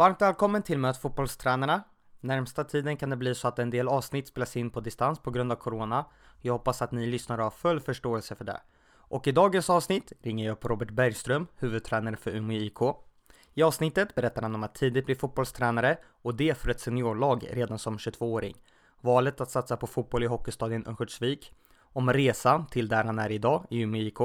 Varmt välkommen till Möt fotbollstränarna. Närmsta tiden kan det bli så att en del avsnitt spelas in på distans på grund av Corona. Jag hoppas att ni lyssnare har full förståelse för det. Och i dagens avsnitt ringer jag upp Robert Bergström, huvudtränare för Umeå IK. I avsnittet berättar han om att tidigt bli fotbollstränare och det för ett seniorlag redan som 22-åring. Valet att satsa på fotboll i hockeystadion Örnsköldsvik. Om resan till där han är idag i Umeå IK.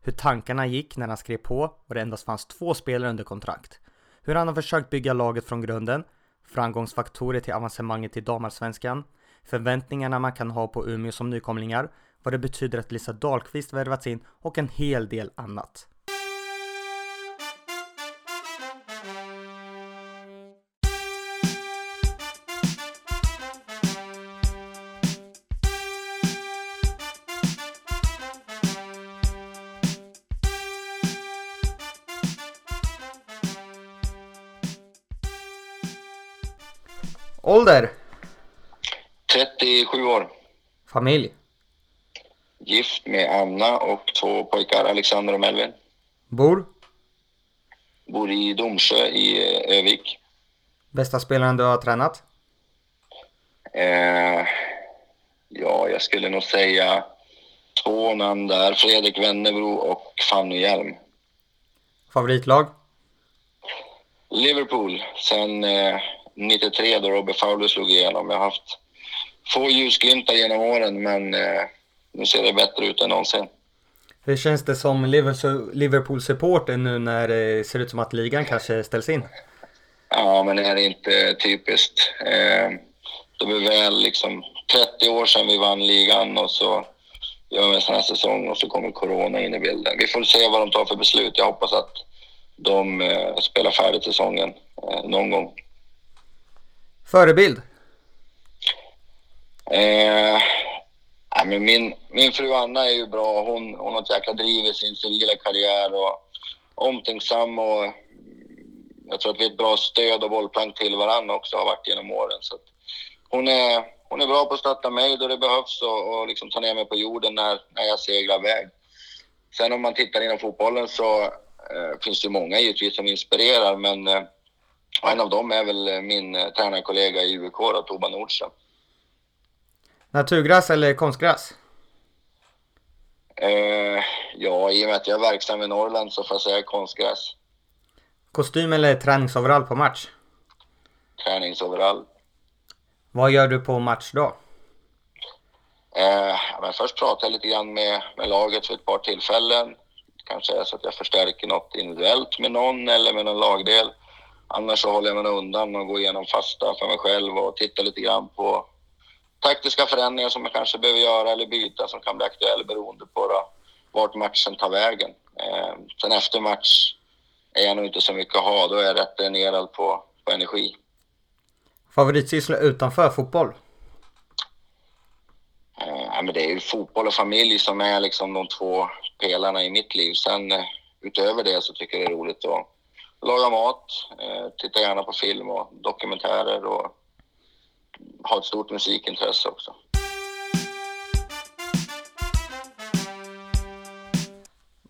Hur tankarna gick när han skrev på och det endast fanns två spelare under kontrakt. Hur han har försökt bygga laget från grunden. Framgångsfaktorer till avancemanget i damallsvenskan. Förväntningarna man kan ha på Umeå som nykomlingar. Vad det betyder att Lisa Dahlqvist värvats in och en hel del annat. Ålder? 37 år. Familj? Gift med Anna och två pojkar, Alexander och Melvin. Bor? Bor i Domsjö i eh, Övik. Bästa spelaren du har tränat? Eh, ja, jag skulle nog säga två namn där. Fredrik Wennebro och Fanny Hjelm. Favoritlag? Liverpool sen eh, 93 då Robert Fowler slog igenom. Jag har haft få ljusglimtar genom åren men eh, nu ser det bättre ut än någonsin. Hur känns det som Liverpool-supporter nu när det ser ut som att ligan kanske ställs in? Ja, men det är inte typiskt. Eh, det var väl liksom 30 år sedan vi vann ligan och så gör vi en sån här säsong och så kommer corona in i bilden. Vi får se vad de tar för beslut. Jag hoppas att de eh, spelar färdigt säsongen eh, någon gång. Förebild? Eh, ja, men min, min fru Anna är ju bra. Hon, hon har ett jäkla driv i sin civila karriär och omtänksam och jag tror att vi är ett bra stöd och bollplank till varandra också har varit genom åren. Så hon, är, hon är bra på att stötta mig då det behövs och, och liksom ta ner mig på jorden när, när jag seglar iväg. Sen om man tittar inom fotbollen så eh, finns det många givetvis som inspirerar men eh, en av dem är väl min eh, tränarkollega i UIK, Toba Nordström. Naturgräs eller konstgräs? Eh, ja, i och med att jag är verksam i Norrland så får jag säga konstgräs. Kostym eller träningsoverall på match? Träningsoverall. Vad gör du på matchdag? Eh, men först pratar jag lite grann med, med laget för ett par tillfällen. Kanske är så att jag förstärker något individuellt med någon eller med någon lagdel. Annars så håller jag mig undan och går igenom fasta för mig själv och tittar lite grann på taktiska förändringar som jag kanske behöver göra eller byta som kan bli aktuella beroende på då, vart matchen tar vägen. Eh, sen efter match är jag nog inte så mycket att ha. Då är jag rätt dränerad på, på energi. Favoritsyssla utanför fotboll? Eh, men det är ju fotboll och familj som är liksom de två pelarna i mitt liv. Sen eh, utöver det så tycker jag det är roligt att laga mat, eh, titta gärna på film och dokumentärer och ha ett stort musikintresse också.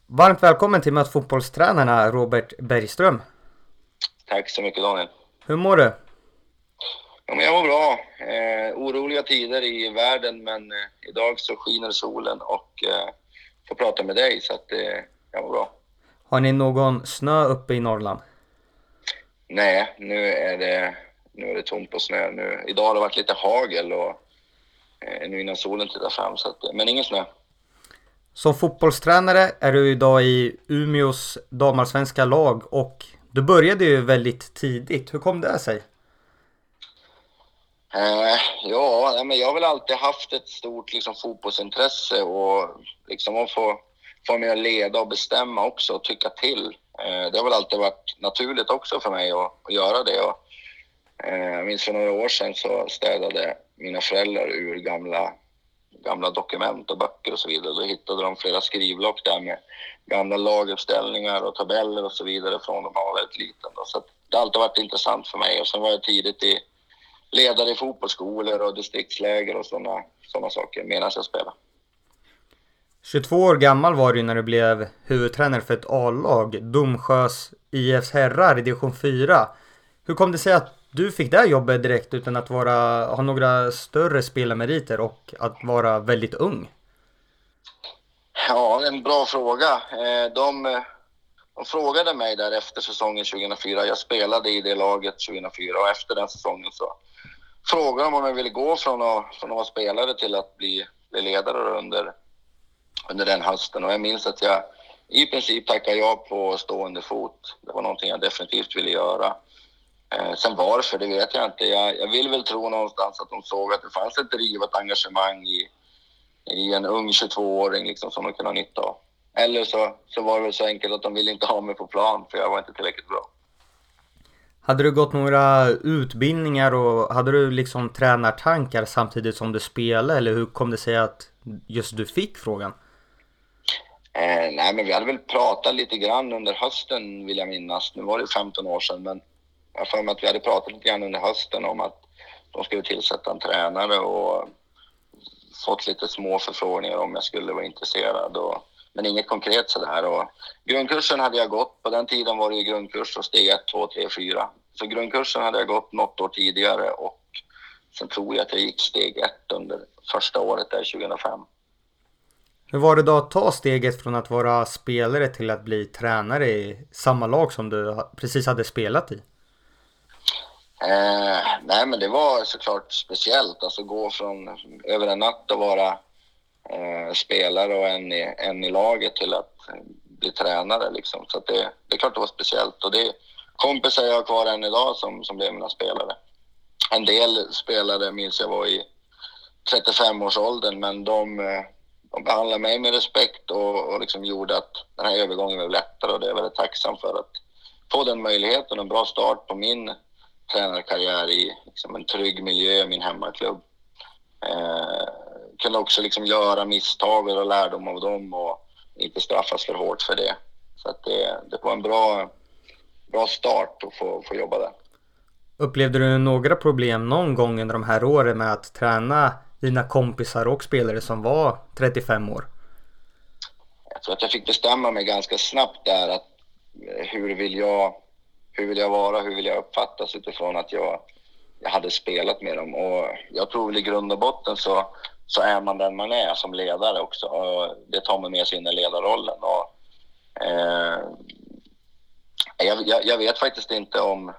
Varmt välkommen till Möt fotbollstränarna Robert Bergström. Tack så mycket Daniel. Hur mår du? Ja, men jag mår bra. Eh, oroliga tider i världen men eh, idag så skiner solen och eh, får prata med dig så att eh, jag mår bra. Har ni någon snö uppe i Norrland? Nej, nu är det, nu är det tomt på snö. Nu, idag har det varit lite hagel och eh, nu innan solen tittar fram, så att, men ingen snö. Som fotbollstränare är du idag i Umeås damallsvenska lag och du började ju väldigt tidigt. Hur kom det sig? Eh, ja, men jag har väl alltid haft ett stort liksom, fotbollsintresse och liksom att få, få mig att leda och bestämma också och tycka till. Eh, det har väl alltid varit naturligt också för mig att, att göra det. Och, eh, jag minns för några år sedan så städade mina föräldrar ur gamla, gamla dokument och böcker och så vidare. Då hittade de flera skrivblock där med gamla laguppställningar och tabeller och så vidare från de var väldigt liten. Då. Så det har alltid varit intressant för mig och sen var jag tidigt i ledare i fotbollsskolor och distriktsläger och sådana såna saker medan jag spelade. 22 år gammal var du när du blev huvudtränare för ett A-lag, Domsjös IFs herrar i division 4. Hur kom det sig att du fick det här jobbet direkt utan att vara, ha några större spelarmeriter och att vara väldigt ung? Ja, en bra fråga. Eh, de, de frågade mig där efter säsongen 2004. Jag spelade i det laget 2004 och efter den säsongen så frågade de om jag ville gå från att, från att vara spelare till att bli ledare under, under den hösten. Och jag minns att jag i princip tackade ja på stående fot. Det var någonting jag definitivt ville göra. Eh, sen varför, det vet jag inte. Jag, jag vill väl tro någonstans att de såg att det fanns ett driv och ett engagemang i, i en ung 22-åring liksom, som de kunde ha nytta av. Eller så, så var det väl så enkelt att de ville inte ha mig på plan för jag var inte tillräckligt bra. Hade du gått några utbildningar och hade du liksom tränartankar samtidigt som du spelade eller hur kom det sig att just du fick frågan? Eh, nej, men vi hade väl pratat lite grann under hösten vill jag minnas. Nu var det 15 år sedan, men jag har för mig att vi hade pratat lite grann under hösten om att de skulle tillsätta en tränare och fått lite små förfrågningar om jag skulle vara intresserad. Och, men inget konkret sådär. Och grundkursen hade jag gått. På den tiden var det ju grundkurs och steg 1, 2, 3, 4. Så grundkursen hade jag gått något år tidigare och sen tror jag att jag gick steg 1 under första året där 2005. Hur var det då att ta steget från att vara spelare till att bli tränare i samma lag som du precis hade spelat i? Eh, nej, men det var såklart speciellt. Alltså gå från över en natt att vara eh, spelare och en i, en i laget till att bli tränare. Liksom. Så det, det är klart det var speciellt. Och det är kompisar jag har kvar än idag som, som blev mina spelare. En del spelare minns jag var i 35-årsåldern, men de, eh, de behandlade mig med respekt och, och liksom gjorde att den här övergången blev lättare och det är jag väldigt tacksam för att få den möjligheten och en bra start på min tränarkarriär i liksom en trygg miljö, min hemmaklubb. Eh, kunde också liksom göra misstag och lärdom av dem och inte straffas för hårt för det. Så att det, det var en bra, bra start att få, få jobba där. Upplevde du några problem någon gång under de här åren med att träna dina kompisar och spelare som var 35 år? Jag tror att jag fick bestämma mig ganska snabbt där att eh, hur vill jag hur vill jag vara, hur vill jag uppfattas utifrån att jag, jag hade spelat med dem. Och jag tror väl i grund och botten så, så är man den man är som ledare också. Och det tar man med sig in i ledarrollen. Och, eh, jag, jag, jag, vet faktiskt inte om,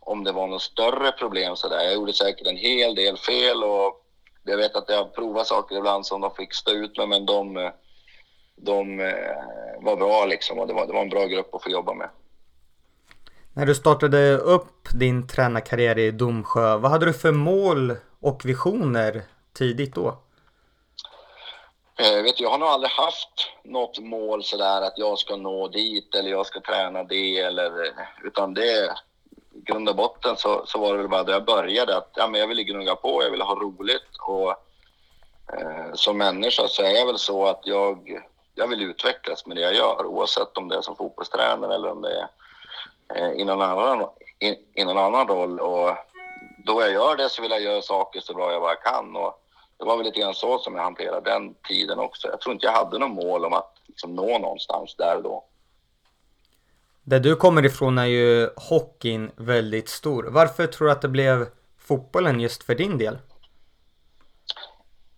om det var något större problem sådär. Jag gjorde säkert en hel del fel och jag vet att jag provat saker ibland som de fick stå ut med men de, de eh, var bra liksom och det var, det var en bra grupp att få jobba med. När du startade upp din tränarkarriär i Domsjö, vad hade du för mål och visioner tidigt då? Jag, eh, vet, jag har nog aldrig haft något mål sådär att jag ska nå dit eller jag ska träna det eller utan det grund och botten så, så var det väl bara där jag började att ja, men jag ville gnugga på, jag ville ha roligt och eh, som människa så är jag väl så att jag, jag vill utvecklas med det jag gör oavsett om det är som fotbollstränare eller om det är Eh, i någon annan, i, i någon annan roll. Och då jag gör det så vill jag göra saker så bra jag bara kan. Och det var väl lite grann så som jag hanterade den tiden också. Jag tror inte jag hade något mål om att liksom nå någonstans där och då. Där du kommer ifrån är ju hockeyn väldigt stor. Varför tror du att det blev fotbollen just för din del?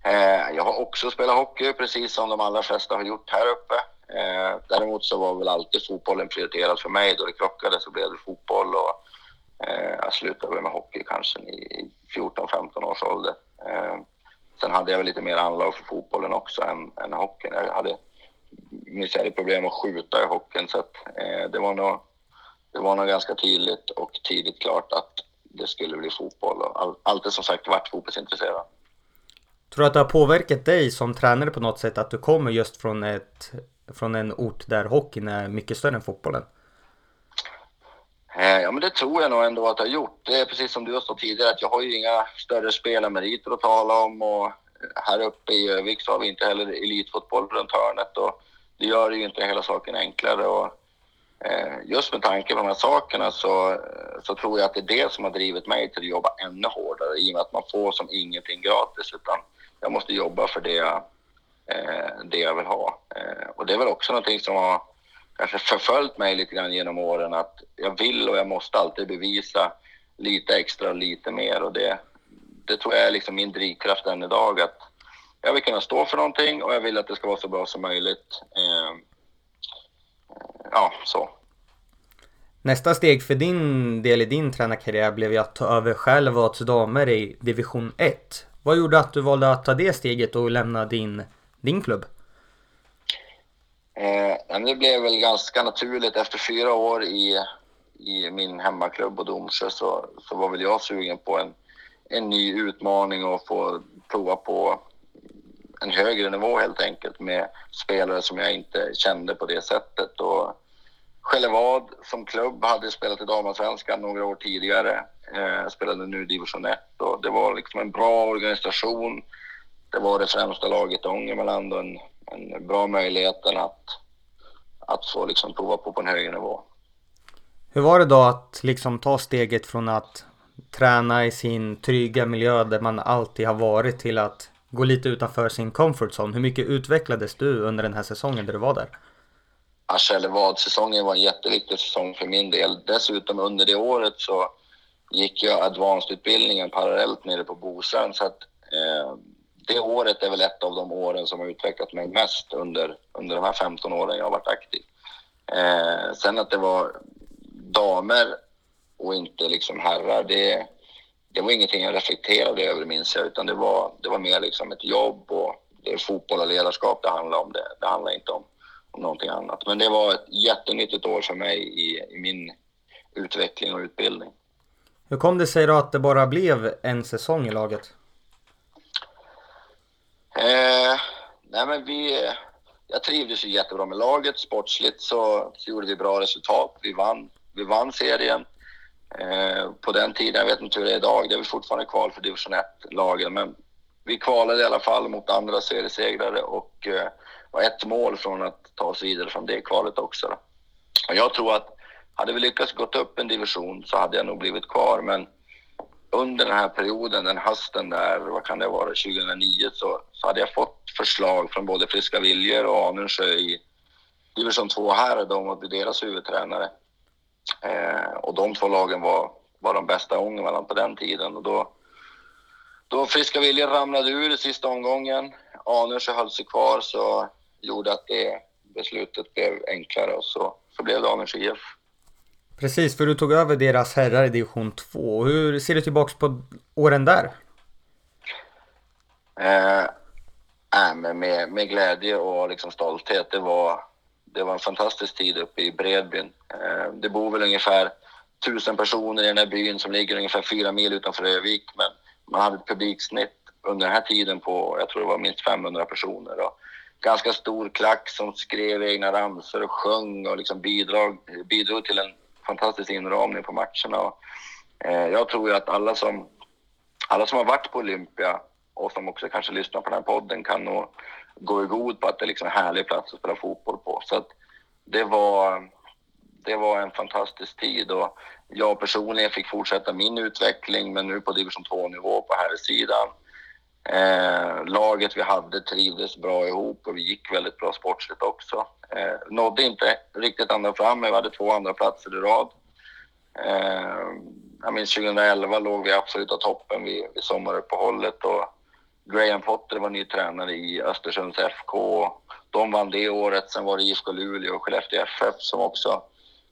Eh, jag har också spelat hockey precis som de allra flesta har gjort här uppe. Eh, däremot så var väl alltid fotbollen prioriterad för mig. Då det krockade så blev det fotboll och eh, jag slutade med hockey kanske i 14-15 års ålder. Sen hade jag väl lite mer anlag för fotbollen också än, än hockeyn. Jag hade, minns jag hade problem att skjuta i hockeyn så att, eh, det, var nog, det var nog ganska tydligt och tidigt klart att det skulle bli fotboll och all, alltid som sagt varit fotbollsintresserad. Tror du att det har påverkat dig som tränare på något sätt att du kommer just från ett från en ort där hockeyn är mycket större än fotbollen? Eh, ja, men det tror jag nog ändå att jag har gjort. Det är precis som du stått tidigare, att jag har ju inga större spelarmeriter att tala om och här uppe i Övik så har vi inte heller elitfotboll runt hörnet och det gör ju inte hela saken enklare. Och, eh, just med tanke på de här sakerna så, eh, så tror jag att det är det som har drivit mig till att jobba ännu hårdare i och med att man får som ingenting gratis utan jag måste jobba för det jag eh, det jag vill ha. Eh, och det är väl också någonting som har kanske förföljt mig lite grann genom åren att jag vill och jag måste alltid bevisa lite extra och lite mer och det, det tror jag är liksom min drivkraft än idag att jag vill kunna stå för någonting och jag vill att det ska vara så bra som möjligt. Eh, ja, så. Nästa steg för din del i din tränarkarriär blev ju att ta över själv och damer i division 1. Vad gjorde att du valde att ta det steget och lämna din, din klubb? Eh, det blev väl ganska naturligt. Efter fyra år i, i min hemmaklubb och Domsjö så, så var väl jag sugen på en, en ny utmaning och få prova på en högre nivå helt enkelt med spelare som jag inte kände på det sättet. Och Skällevad som klubb hade spelat i damallsvenskan några år tidigare. Eh, spelade nu division 1 och det var liksom en bra organisation. Det var det främsta laget i Ångermanland och en, en bra möjlighet att, att få liksom prova på på en högre nivå. Hur var det då att liksom ta steget från att träna i sin trygga miljö där man alltid har varit till att gå lite utanför sin comfort zone? Hur mycket utvecklades du under den här säsongen där du var där? Aschelevad-säsongen var en jätteviktig säsong för min del. Dessutom under det året så gick jag advanced-utbildningen parallellt nere på Bosön. Så att, eh, det året är väl ett av de åren som har utvecklat mig mest under, under de här 15 åren jag har varit aktiv. Eh, sen att det var damer och inte liksom herrar, det, det var ingenting jag reflekterade över minns jag, utan det var, det var mer liksom ett jobb och det är fotboll och ledarskap det handlar om. Det, det handlar inte om om någonting annat. Men det var ett jättenyttigt år för mig i, i min utveckling och utbildning. Hur kom det sig då att det bara blev en säsong i laget? Eh, nej men vi, jag trivdes ju jättebra med laget. Sportsligt så, så gjorde vi bra resultat. Vi vann, vi vann serien. Eh, på den tiden, jag vet inte hur det är idag, det är väl fortfarande kval för division 1-lagen. Men vi kvalade i alla fall mot andra seriesegrare och eh, var ett mål från att ta oss vidare från det kvalet också. Då. Och jag tror att hade vi lyckats gått upp en division så hade jag nog blivit kvar. Men under den här perioden, den hösten där, vad kan det vara, 2009, så, så hade jag fått förslag från både Friska Viljor och Anundsjö i division 2 här de att bli deras huvudtränare. Eh, och de två lagen var, var de bästa Ångermanland på den tiden. Och då, då Friska Viljor ramlade ur i sista omgången, Anundsjö höll sig kvar, så gjorde att det beslutet blev enklare och så, så blev det Anundsjö IF. Precis, för du tog över deras herrar i division 2. Hur ser du tillbaks på åren där? Eh, äh, med, med glädje och liksom stolthet. Det var, det var en fantastisk tid uppe i Bredbyn. Eh, det bor väl ungefär tusen personer i den här byn som ligger ungefär fyra mil utanför Övik. Men man hade ett publiksnitt under den här tiden på, jag tror det var minst 500 personer. Och ganska stor klack som skrev egna ramsor och sjöng och liksom bidrog, bidrog till en fantastisk inramning på matcherna. Och, eh, jag tror ju att alla som, alla som har varit på Olympia och som också kanske lyssnar på den här podden kan nog gå i god på att det är liksom en härlig plats att spela fotboll på. Så att det var, det var en fantastisk tid och jag personligen fick fortsätta min utveckling men nu på division 2-nivå på här sidan Eh, laget vi hade trivdes bra ihop och vi gick väldigt bra sportsligt också. Eh, nådde inte riktigt ända fram, men vi hade två andra platser i rad. Eh, jag minns 2011 låg vi absolut absoluta toppen vid, vid sommaruppehållet och Graham Potter var ny tränare i Östersunds FK. De vann det året. Sen var det IFK Luleå och Skellefteå FF som också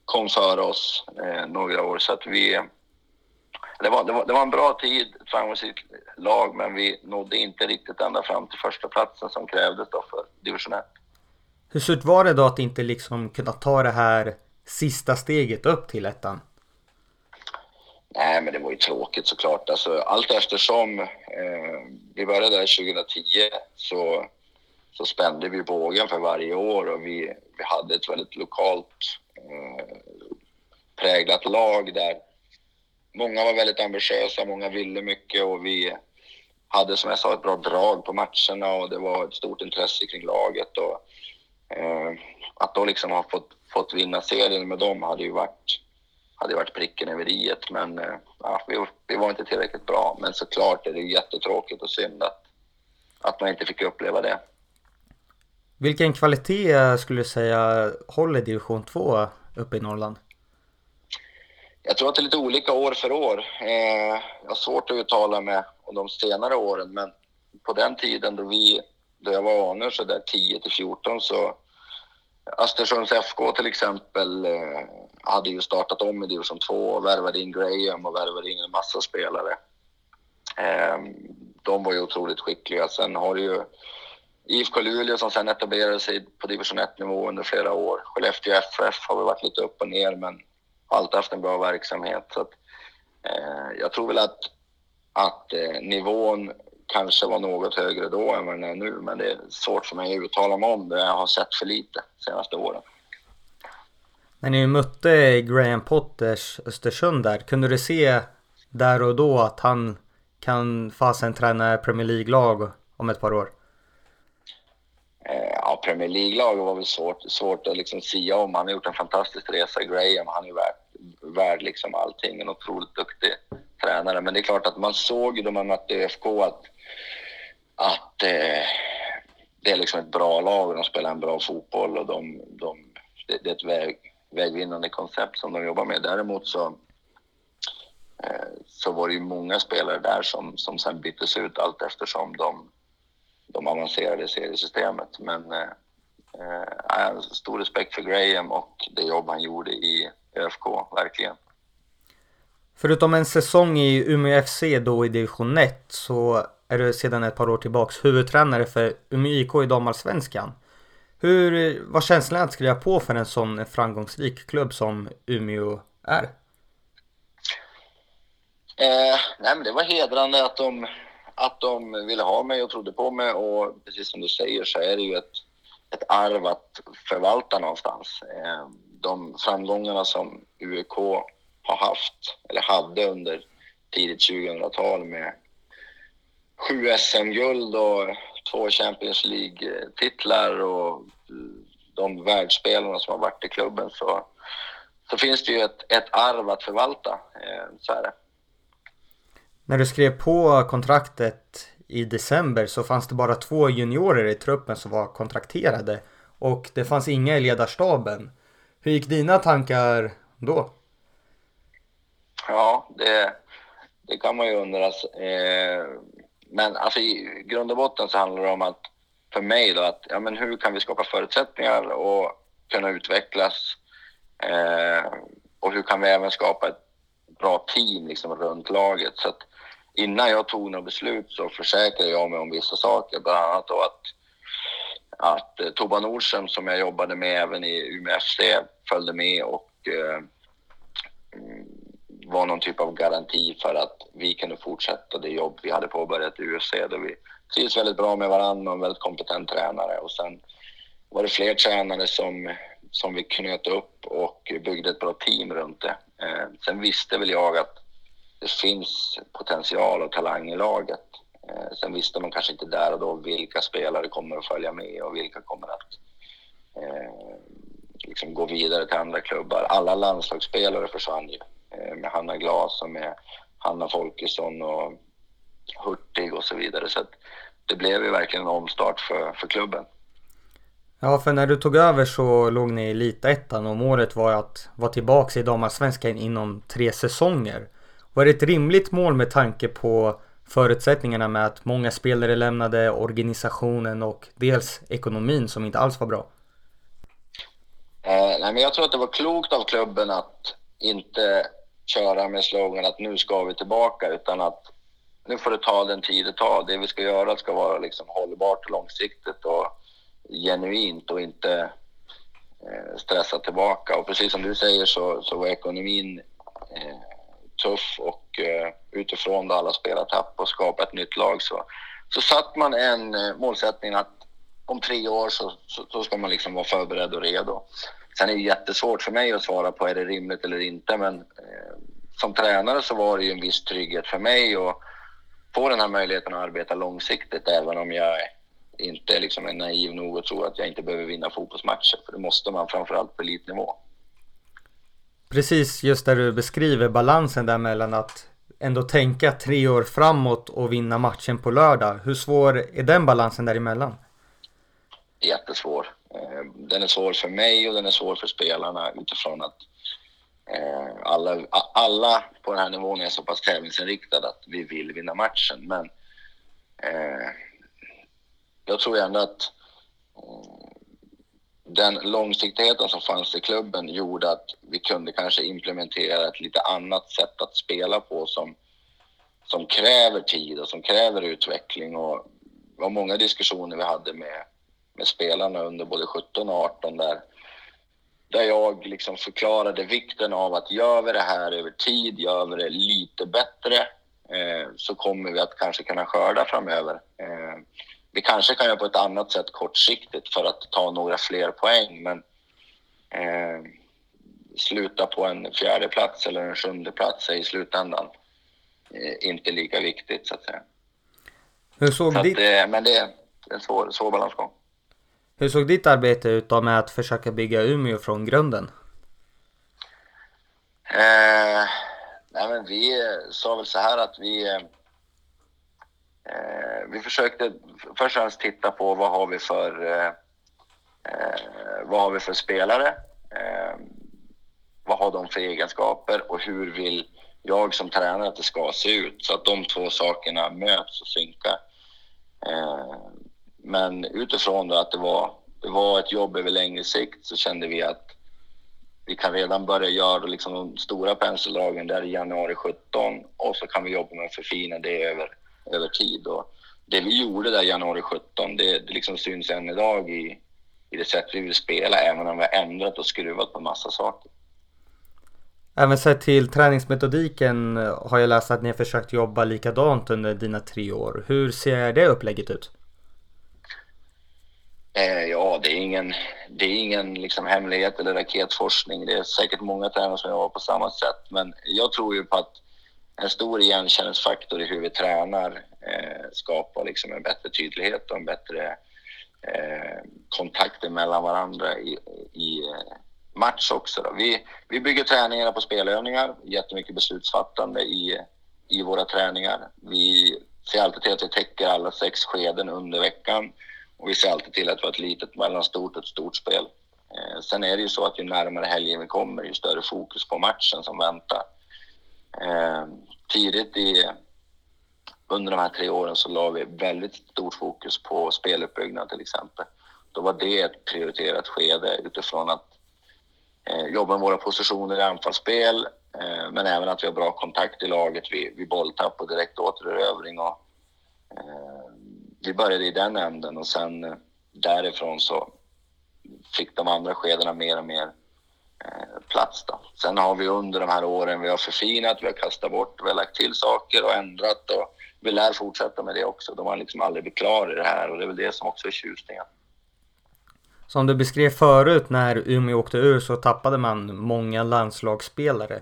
kom före oss eh, några år. Så att vi, det var, det, var, det var en bra tid, ett framgångsrikt lag, men vi nådde inte riktigt ända fram till första platsen som krävdes då för division 1. Hur surt var det då att inte liksom kunna ta det här sista steget upp till ettan? Nej, men det var ju tråkigt såklart. Alltså, allt eftersom eh, vi började där 2010 så, så spände vi bågen för varje år och vi, vi hade ett väldigt lokalt eh, präglat lag där många var väldigt ambitiösa, många ville mycket och vi hade som jag sa ett bra drag på matcherna och det var ett stort intresse kring laget. Och, eh, att då liksom ha fått, fått vinna serien med dem hade ju varit, hade varit pricken över i Men eh, ja, vi, vi, var inte tillräckligt bra. Men såklart är det jättetråkigt och synd att, att man inte fick uppleva det. Vilken kvalitet skulle du säga håller division 2 uppe i Norrland? Jag tror att det är lite olika år för år. Eh, jag har svårt att uttala mig om de senare åren, men på den tiden då, vi, då jag var anor så där 10 till 14 så Östersunds FK till exempel eh, hade ju startat om i division 2 och värvade in Graham och värvade in en massa spelare. Ehm, de var ju otroligt skickliga. Sen har du ju IFK Luleå som sen etablerade sig på division 1-nivå under flera år. Skellefteå FF har väl varit lite upp och ner men alltid haft en bra verksamhet. Så att, eh, jag tror väl att, att eh, nivån kanske var något högre då än vad den är nu, men det är svårt för mig att uttala mig om det. Jag har sett för lite de senaste åren. När ni mötte Graham Potters Östersund där, kunde du se där och då att han kan fasen träna Premier League-lag om ett par år? Eh, ja, Premier League-lag var väl svårt, svårt att liksom sia om. Han har gjort en fantastisk resa, Graham. Han är värd, värd liksom allting. En otroligt duktig tränare. Men det är klart att man såg ju då man mötte ÖFK att, att eh, det är liksom ett bra lag och de spelar en bra fotboll och de, de, det, det är ett väg, vägvinnande koncept som de jobbar med. Däremot så, eh, så var det ju många spelare där som, som sen byttes ut allt eftersom de, de avancerade i seriesystemet. Men eh, eh, stor respekt för Graham och det jobb han gjorde i ÖFK, verkligen. Förutom en säsong i Umeå FC då i division 1 så är du sedan ett par år tillbaks huvudtränare för Umeå IK i damallsvenskan. Hur var känslan att skriva på för en sån framgångsrik klubb som Umeå är? Eh, nej men det var hedrande att de, att de ville ha mig och trodde på mig och precis som du säger så är det ju ett, ett arv att förvalta någonstans. Eh, de framgångarna som UEK har haft, eller hade under tidigt 2000-tal med sju SM-guld och två Champions League-titlar och de världsspelarna som har varit i klubben så, så finns det ju ett, ett arv att förvalta. Eh, så är det. När du skrev på kontraktet i december så fanns det bara två juniorer i truppen som var kontrakterade och det fanns inga i ledarstaben. Hur gick dina tankar då? Ja, det, det kan man ju undra. Eh, men alltså, i grund och botten så handlar det om att för mig då att ja, men hur kan vi skapa förutsättningar och kunna utvecklas? Eh, och hur kan vi även skapa ett bra team liksom, runt laget? Så att innan jag tog några beslut så försäkrade jag mig om vissa saker, bland annat då att att eh, Toba Nordström som jag jobbade med även i Umeå FC följde med och eh, var någon typ av garanti för att vi kunde fortsätta det jobb vi hade påbörjat i UFC där vi trivs väldigt bra med varandra och en väldigt kompetent tränare. Och sen var det fler tränare som, som vi knöt upp och byggde ett bra team runt det. Eh, sen visste väl jag att det finns potential och talang i laget. Eh, sen visste man kanske inte där och då vilka spelare kommer att följa med och vilka kommer att eh, liksom gå vidare till andra klubbar. Alla landslagsspelare försvann ju. Med Hanna Glas och med Hanna Folkesson och Hurtig och så vidare. Så det blev ju verkligen en omstart för, för klubben. Ja, för när du tog över så låg ni i elitettan och målet var att vara tillbaka i damallsvenskan inom tre säsonger. Var det ett rimligt mål med tanke på förutsättningarna med att många spelare lämnade organisationen och dels ekonomin som inte alls var bra? Eh, nej, men jag tror att det var klokt av klubben att inte köra med slogan att nu ska vi tillbaka utan att nu får det ta den tid det tar. Det vi ska göra ska vara liksom hållbart och långsiktigt och genuint och inte eh, stressa tillbaka. Och precis som du säger så, så var ekonomin eh, tuff och eh, utifrån då alla spelartapp och skapa ett nytt lag så, så satt man en eh, målsättning att om tre år så, så, så, ska man liksom vara förberedd och redo. Sen är det jättesvårt för mig att svara på är det rimligt eller inte men eh, som tränare så var det ju en viss trygghet för mig att få den här möjligheten att arbeta långsiktigt även om jag inte liksom är naiv nog att tro att jag inte behöver vinna fotbollsmatcher för det måste man framförallt på elitnivå. Precis just där du beskriver balansen där mellan att ändå tänka tre år framåt och vinna matchen på lördag. Hur svår är den balansen däremellan? Jättesvår. Eh, den är svår för mig och den är svår för spelarna utifrån att eh, alla, alla på den här nivån är så pass tävlingsinriktade att vi vill vinna matchen. Men eh, jag tror ändå att eh, den långsiktigheten som fanns i klubben gjorde att vi kunde kanske implementera ett lite annat sätt att spela på som, som kräver tid och som kräver utveckling. Och det var många diskussioner vi hade med, med spelarna under både 17 och 18 där där jag liksom förklarade vikten av att gör vi det här över tid, gör vi det lite bättre, eh, så kommer vi att kanske kunna skörda framöver. Eh, vi kanske kan göra på ett annat sätt kortsiktigt för att ta några fler poäng, men eh, sluta på en fjärde plats eller en sjunde plats är i slutändan eh, inte lika viktigt så att säga. Hur såg så ditt... Att, eh, men det är en svår, svår balansgång. Hur såg ditt arbete ut då med att försöka bygga Umeå från grunden? Eh, nej men vi eh, sa väl så här att vi eh, eh, vi försökte först och främst titta på vad har vi för eh, eh, vad har vi för spelare? Eh, vad har de för egenskaper och hur vill jag som tränare att det ska se ut? Så att de två sakerna möts och synkar. Eh, men utifrån då att det var, det var ett jobb över längre sikt så kände vi att vi kan redan börja göra liksom de stora penseldragen där i januari 17 och så kan vi jobba med att förfina det över, över tid. Och det vi gjorde där i januari 17, det, det liksom syns än idag i, i det sätt vi vill spela, även om vi har ändrat och skruvat på massa saker. Även sett till träningsmetodiken har jag läst att ni har försökt jobba likadant under dina tre år. Hur ser det upplägget ut? Eh, ja, det är ingen, det är ingen liksom hemlighet eller raketforskning. Det är säkert många tränare som jobbar på samma sätt. Men jag tror ju på att en stor igenkänningsfaktor i hur vi tränar eh, skapar liksom en bättre tydlighet och en bättre eh, kontakter mellan varandra i, i eh, match också. Då. Vi, vi bygger träningarna på spelövningar, jättemycket beslutsfattande i, i våra träningar. Vi ser alltid till att vi täcker alla sex skeden under veckan och vi ser alltid till att vi har ett litet mellanstort och ett stort spel. Eh, sen är det ju så att ju närmare helgen vi kommer, ju större fokus på matchen som väntar. Eh, tidigt i, under de här tre åren så la vi väldigt stort fokus på speluppbyggnad till exempel. Då var det ett prioriterat skede utifrån att eh, jobba med våra positioner i anfallsspel, eh, men även att vi har bra kontakt i laget vid, vid bolltapp och direkt återerövring och eh, vi började i den änden och sen eh, därifrån så fick de andra skedena mer och mer eh, plats. Då. Sen har vi under de här åren, vi har förfinat, vi har kastat bort, vi har lagt till saker och ändrat och vi lär fortsätta med det också. De har liksom aldrig blivit klara i det här och det är väl det som också är tjusningen. Som du beskrev förut när Umeå åkte ur så tappade man många landslagsspelare.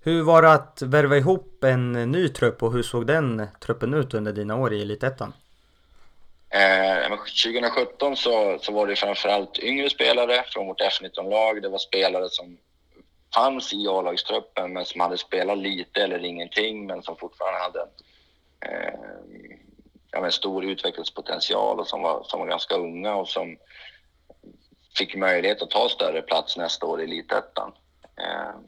Hur var det att värva ihop en ny trupp och hur såg den truppen ut under dina år i Elitettan? Eh, 2017 så, så var det framförallt yngre spelare från vårt F19-lag. Det var spelare som fanns i A-lagstruppen men som hade spelat lite eller ingenting men som fortfarande hade eh, ja, en stor utvecklingspotential och som var, som var ganska unga och som fick möjlighet att ta större plats nästa år i Elitettan. Eh,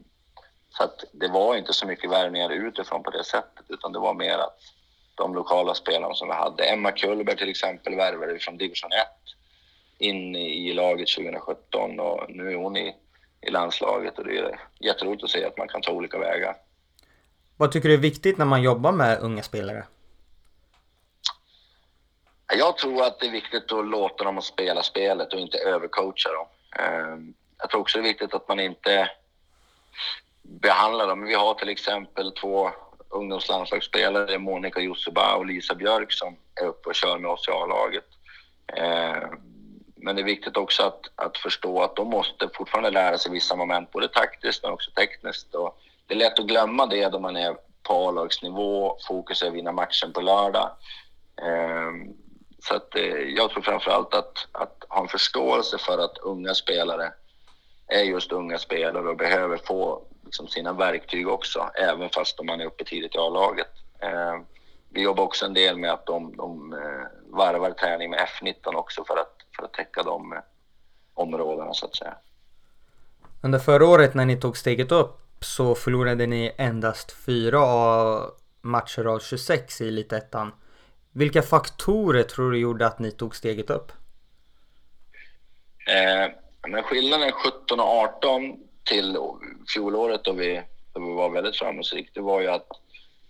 så att det var inte så mycket värvningar utifrån på det sättet utan det var mer att de lokala spelarna som vi hade. Emma Kullberg till exempel värvade vi från division 1 in i laget 2017 och nu är hon i, i landslaget och det är jätteroligt att se att man kan ta olika vägar. Vad tycker du är viktigt när man jobbar med unga spelare? Jag tror att det är viktigt att låta dem spela spelet och inte övercoacha dem. Ehm, jag tror också det är viktigt att man inte behandlar dem. Vi har till exempel två ungdomslandslagsspelare, Monica Josseba och Lisa Björk som är uppe och kör med oss i A-laget. Eh, men det är viktigt också att, att förstå att de måste fortfarande lära sig vissa moment, både taktiskt men också tekniskt. Och det är lätt att glömma det då man är på A-lagsnivå, fokus är att vinna matchen på lördag. Eh, så att, eh, jag tror framför allt att, att ha en förståelse för att unga spelare är just unga spelare och behöver få liksom sina verktyg också, även fast man är uppe tidigt i A-laget. Eh, vi jobbar också en del med att de, de eh, varvar träning med F19 också för att, för att täcka de eh, områdena så att säga. Under förra året när ni tog steget upp så förlorade ni endast fyra matcher av 26 i Elitettan. Vilka faktorer tror du gjorde att ni tog steget upp? Eh, men skillnaden 17 och 18 till fjolåret då vi, då vi var väldigt framgångsrika, det var ju att,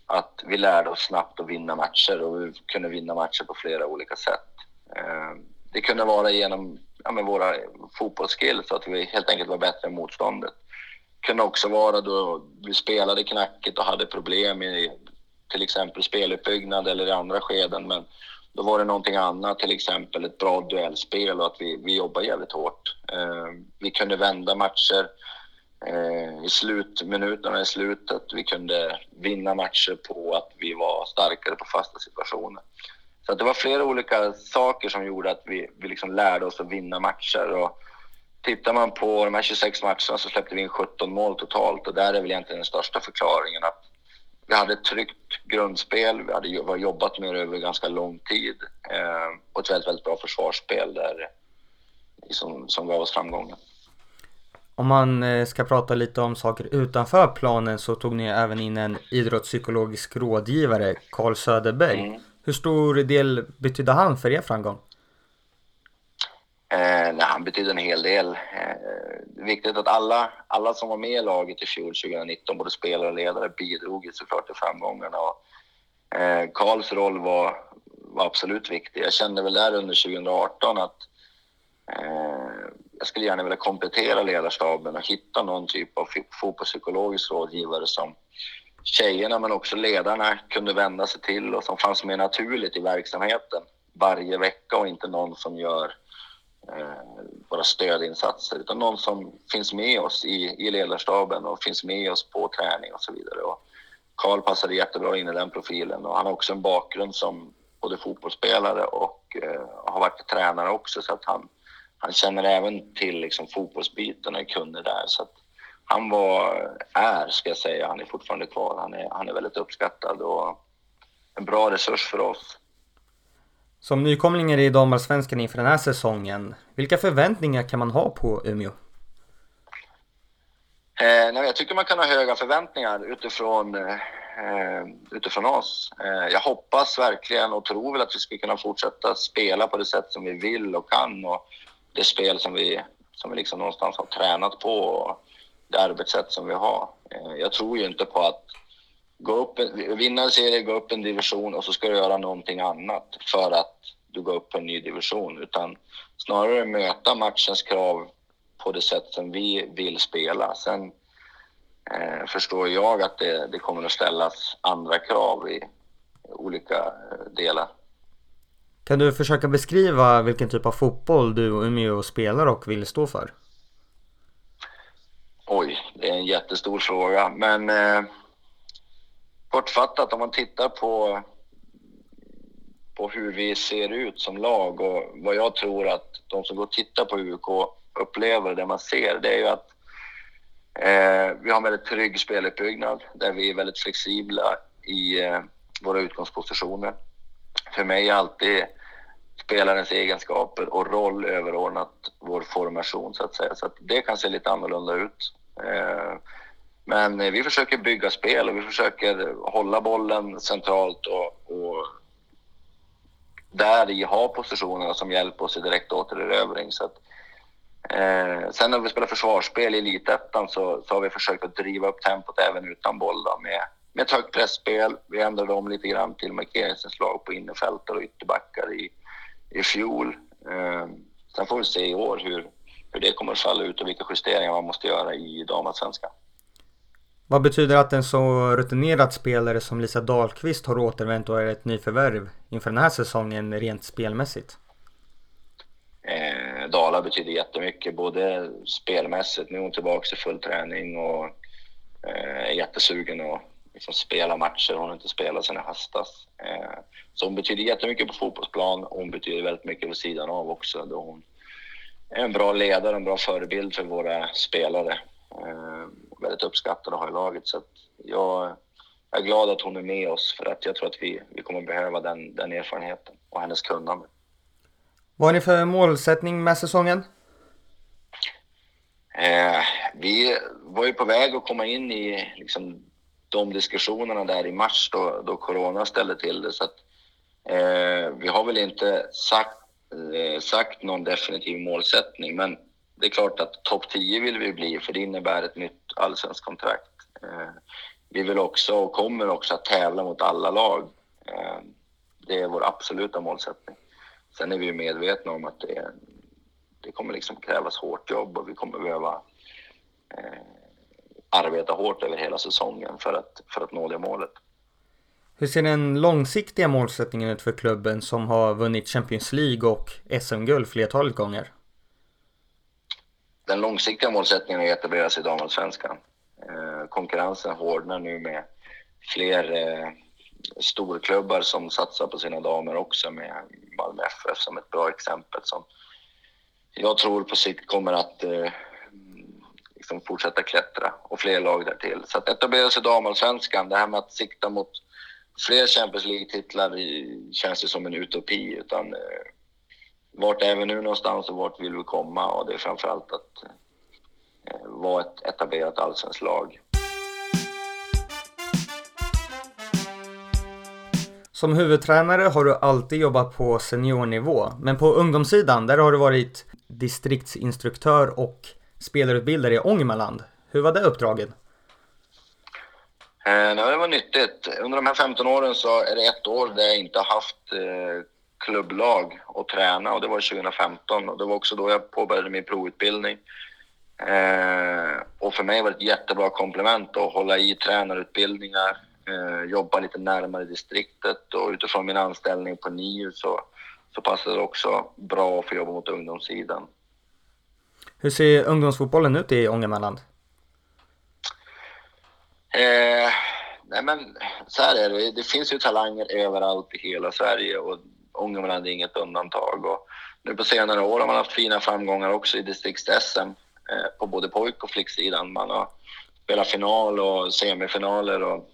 att vi lärde oss snabbt att vinna matcher och vi kunde vinna matcher på flera olika sätt. Eh, det kunde vara genom ja, med våra fotbollsskills, så att vi helt enkelt var bättre än motståndet. Det kunde också vara då vi spelade knackigt och hade problem i till exempel speluppbyggnad eller i andra skeden, men då var det någonting annat, till exempel ett bra duellspel och att vi, vi jobbar jävligt hårt. Eh, vi kunde vända matcher Eh, i slutminuterna i slutet. Vi kunde vinna matcher på att vi var starkare på fasta situationer. Så det var flera olika saker som gjorde att vi, vi liksom lärde oss att vinna matcher. Och tittar man på de här 26 matcherna så släppte vi in 17 mål totalt och där är väl egentligen den största förklaringen att vi hade ett tryggt grundspel, vi hade jobbat med det över ganska lång tid eh, och ett väldigt, väldigt bra försvarsspel där, som, som gav oss framgången. Om man eh, ska prata lite om saker utanför planen så tog ni även in en idrottspsykologisk rådgivare, Carl Söderberg. Mm. Hur stor del betydde han för er framgång? Eh, nej, han betydde en hel del. Eh, det är viktigt att alla, alla som var med i laget i fjol 2019, både spelare och ledare, bidrog ju såklart till framgångarna. Och, eh, Karls roll var, var absolut viktig. Jag kände väl där under 2018 att eh, jag skulle gärna vilja komplettera ledarstaben och hitta någon typ av fotbollspsykologisk rådgivare som tjejerna men också ledarna kunde vända sig till och som fanns med naturligt i verksamheten varje vecka och inte någon som gör eh, våra stödinsatser utan någon som finns med oss i, i ledarstaben och finns med oss på träning och så vidare. Och Karl passade jättebra in i den profilen och han har också en bakgrund som både fotbollsspelare och eh, har varit tränare också så att han, han känner även till liksom, fotbollsbiten och kunnig där. Så att han var, är ska jag säga, han är fortfarande kvar. Han är, han är väldigt uppskattad och en bra resurs för oss. Som nykomlingar i damallsvenskan inför den här säsongen, vilka förväntningar kan man ha på Umeå? Eh, nej, jag tycker man kan ha höga förväntningar utifrån, eh, utifrån oss. Eh, jag hoppas verkligen och tror väl att vi ska kunna fortsätta spela på det sätt som vi vill och kan och det spel som vi, som vi liksom någonstans har tränat på och det arbetssätt som vi har. Eh, jag tror ju inte på att gå upp, vinna en serie, gå upp en division och så ska du göra någonting annat för att du går upp en ny division. Utan snarare möta matchens krav på det sätt som vi vill spela. Sen eh, förstår jag att det, det, kommer att ställas andra krav i olika eh, delar. Kan du försöka beskriva vilken typ av fotboll du och Umeå spelar och vill stå för? Oj, det är en jättestor fråga. Men eh, kortfattat, om man tittar på, på hur vi ser ut som lag och vad jag tror att de som går och tittar på UK upplever, det man ser, det är ju att eh, vi har en väldigt trygg speluppbyggnad där vi är väldigt flexibla i eh, våra utgångspositioner. För mig är alltid spelarens egenskaper och roll överordnat vår formation så att säga. Så att det kan se lite annorlunda ut. Eh, men vi försöker bygga spel och vi försöker hålla bollen centralt och, och där i ha positionerna som hjälper oss i direkt återerövring. Så att, eh, sen när vi spelar försvarsspel i Elitettan så, så har vi försökt att driva upp tempot även utan boll då, med, med ett högt pressspel. Vi ändrade om lite grann till markeringsinslag på innerfältare och ytterbackar i, i fjol. Eh, sen får vi se i år hur, hur det kommer att falla ut och vilka justeringar man måste göra i damallsvenskan. Vad betyder att en så rutinerad spelare som Lisa Dahlqvist har återvänt och är ett nyförvärv inför den här säsongen rent spelmässigt? Eh, Dala betyder jättemycket, både spelmässigt, nu är hon tillbaka i full träning och eh, är jättesugen att liksom spela matcher. Hon har inte spelat sedan i höstas. Eh, så hon betyder jättemycket på fotbollsplan och hon betyder väldigt mycket på sidan av också då hon är en bra ledare, en bra förebild för våra spelare. Eh, väldigt uppskattad att ha i laget. Så jag, är glad att hon är med oss för att jag tror att vi, vi kommer behöva den, den erfarenheten och hennes kunnande. Vad har ni för målsättning med säsongen? Eh, vi var ju på väg att komma in i liksom, de diskussionerna där i mars då, då corona ställde till det. Så att, eh, vi har väl inte sagt, eh, sagt någon definitiv målsättning, men det är klart att topp 10 vill vi bli, för det innebär ett nytt allsvenskt kontrakt. Eh, vi vill också och kommer också att tävla mot alla lag. Eh, det är vår absoluta målsättning. Sen är vi medvetna om att det, det kommer liksom krävas hårt jobb och vi kommer behöva eh, arbeta hårt över hela säsongen för att, för att nå det målet. Hur ser den långsiktiga målsättningen ut för klubben som har vunnit Champions League och SM-guld flertalet gånger? Den långsiktiga målsättningen är att etablera sig i damallsvenskan. Eh, konkurrensen hårdnar nu med fler eh, storklubbar som satsar på sina damer också med Malmö FF som ett bra exempel som jag tror på sikt kommer att eh, liksom fortsätta klättra och fler lag därtill. Så att etablera sig i damallsvenskan, det här med att sikta mot fler Champions League-titlar känns ju som en utopi. Utan, eh, vart är vi nu någonstans och vart vill vi komma? Och det är framförallt att eh, vara ett etablerat allsvenskt lag. Som huvudtränare har du alltid jobbat på seniornivå, men på ungdomssidan där har du varit distriktsinstruktör och spelarutbildare i Ångermanland. Hur var det uppdraget? Eh, det var nyttigt. Under de här 15 åren så är det ett år där jag inte har haft eh, klubblag att träna och det var 2015 och det var också då jag påbörjade min provutbildning. Eh, och för mig var det ett jättebra komplement att hålla i tränarutbildningar, eh, jobba lite närmare distriktet och utifrån min anställning på NIU så, så passade det också bra att få jobba mot ungdomssidan. Hur ser ungdomsfotbollen ut i Ångermanland? Eh, nej men så här är det, det finns ju talanger överallt i hela Sverige och Ångermanland är inget undantag. Och nu på senare år har man haft fina framgångar också i distrikts-SM eh, på både pojk och flicksidan. Man har spelat final och semifinaler och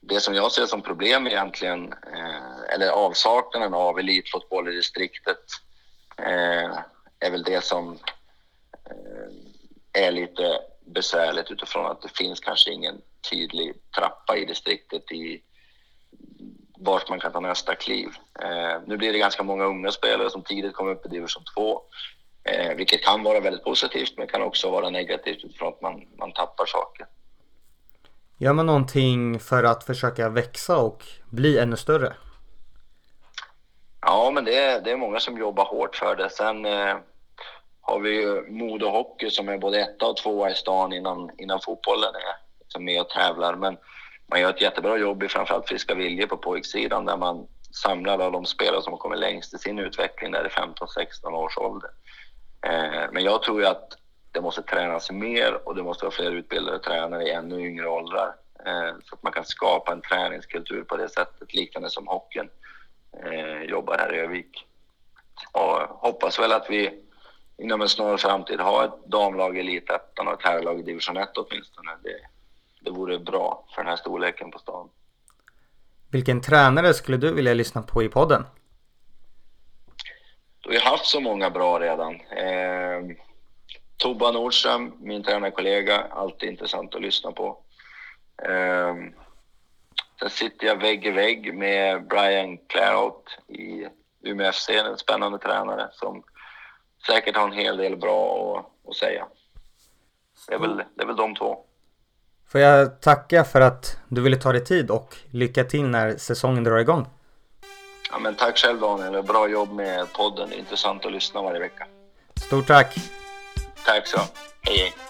det som jag ser som problem egentligen, eh, eller avsaknaden av elitfotboll i distriktet, eh, är väl det som är lite besvärligt utifrån att det finns kanske ingen tydlig trappa i distriktet i vart man kan ta nästa kliv. Eh, nu blir det ganska många unga spelare som tidigt kommer upp i division 2, eh, vilket kan vara väldigt positivt men kan också vara negativt utifrån att man, man tappar saker. Gör man någonting för att försöka växa och bli ännu större? Ja, men det är, det är många som jobbar hårt för det. Sen eh, har vi ju Modo Hockey som är både etta och tvåa i stan innan, innan fotbollen är liksom med och tävlar. Men man gör ett jättebra jobb i framförallt Friska Vilje på pojksidan där man samlar alla de spelare som har kommit längst i sin utveckling där i 15-16 års ålder. Eh, men jag tror ju att det måste tränas mer och det måste vara fler utbildade tränare i ännu yngre åldrar. Eh, så att man kan skapa en träningskultur på det sättet, liknande som hockeyn eh, jobbar här i Övik. Och hoppas väl att vi inom en snar framtid har ett damlag i Elitettan och ett herrlag i division 1 åtminstone. Det, det vore bra för den här storleken på stan. Vilken tränare skulle du vilja lyssna på i podden? Du har haft så många bra redan. Eh, Tobba Nordström, min tränarkollega, alltid intressant att lyssna på. Eh, sen sitter jag vägg i vägg med Brian Clarout i Umeå FC, en spännande tränare som säkert har en hel del bra att, att säga. Det är, väl, det är väl de två. Får jag tacka för att du ville ta dig tid och lycka till när säsongen drar igång. Ja, men tack själv Daniel, bra jobb med podden. Det är intressant att lyssna varje vecka. Stort tack! Tack så. Hej hej.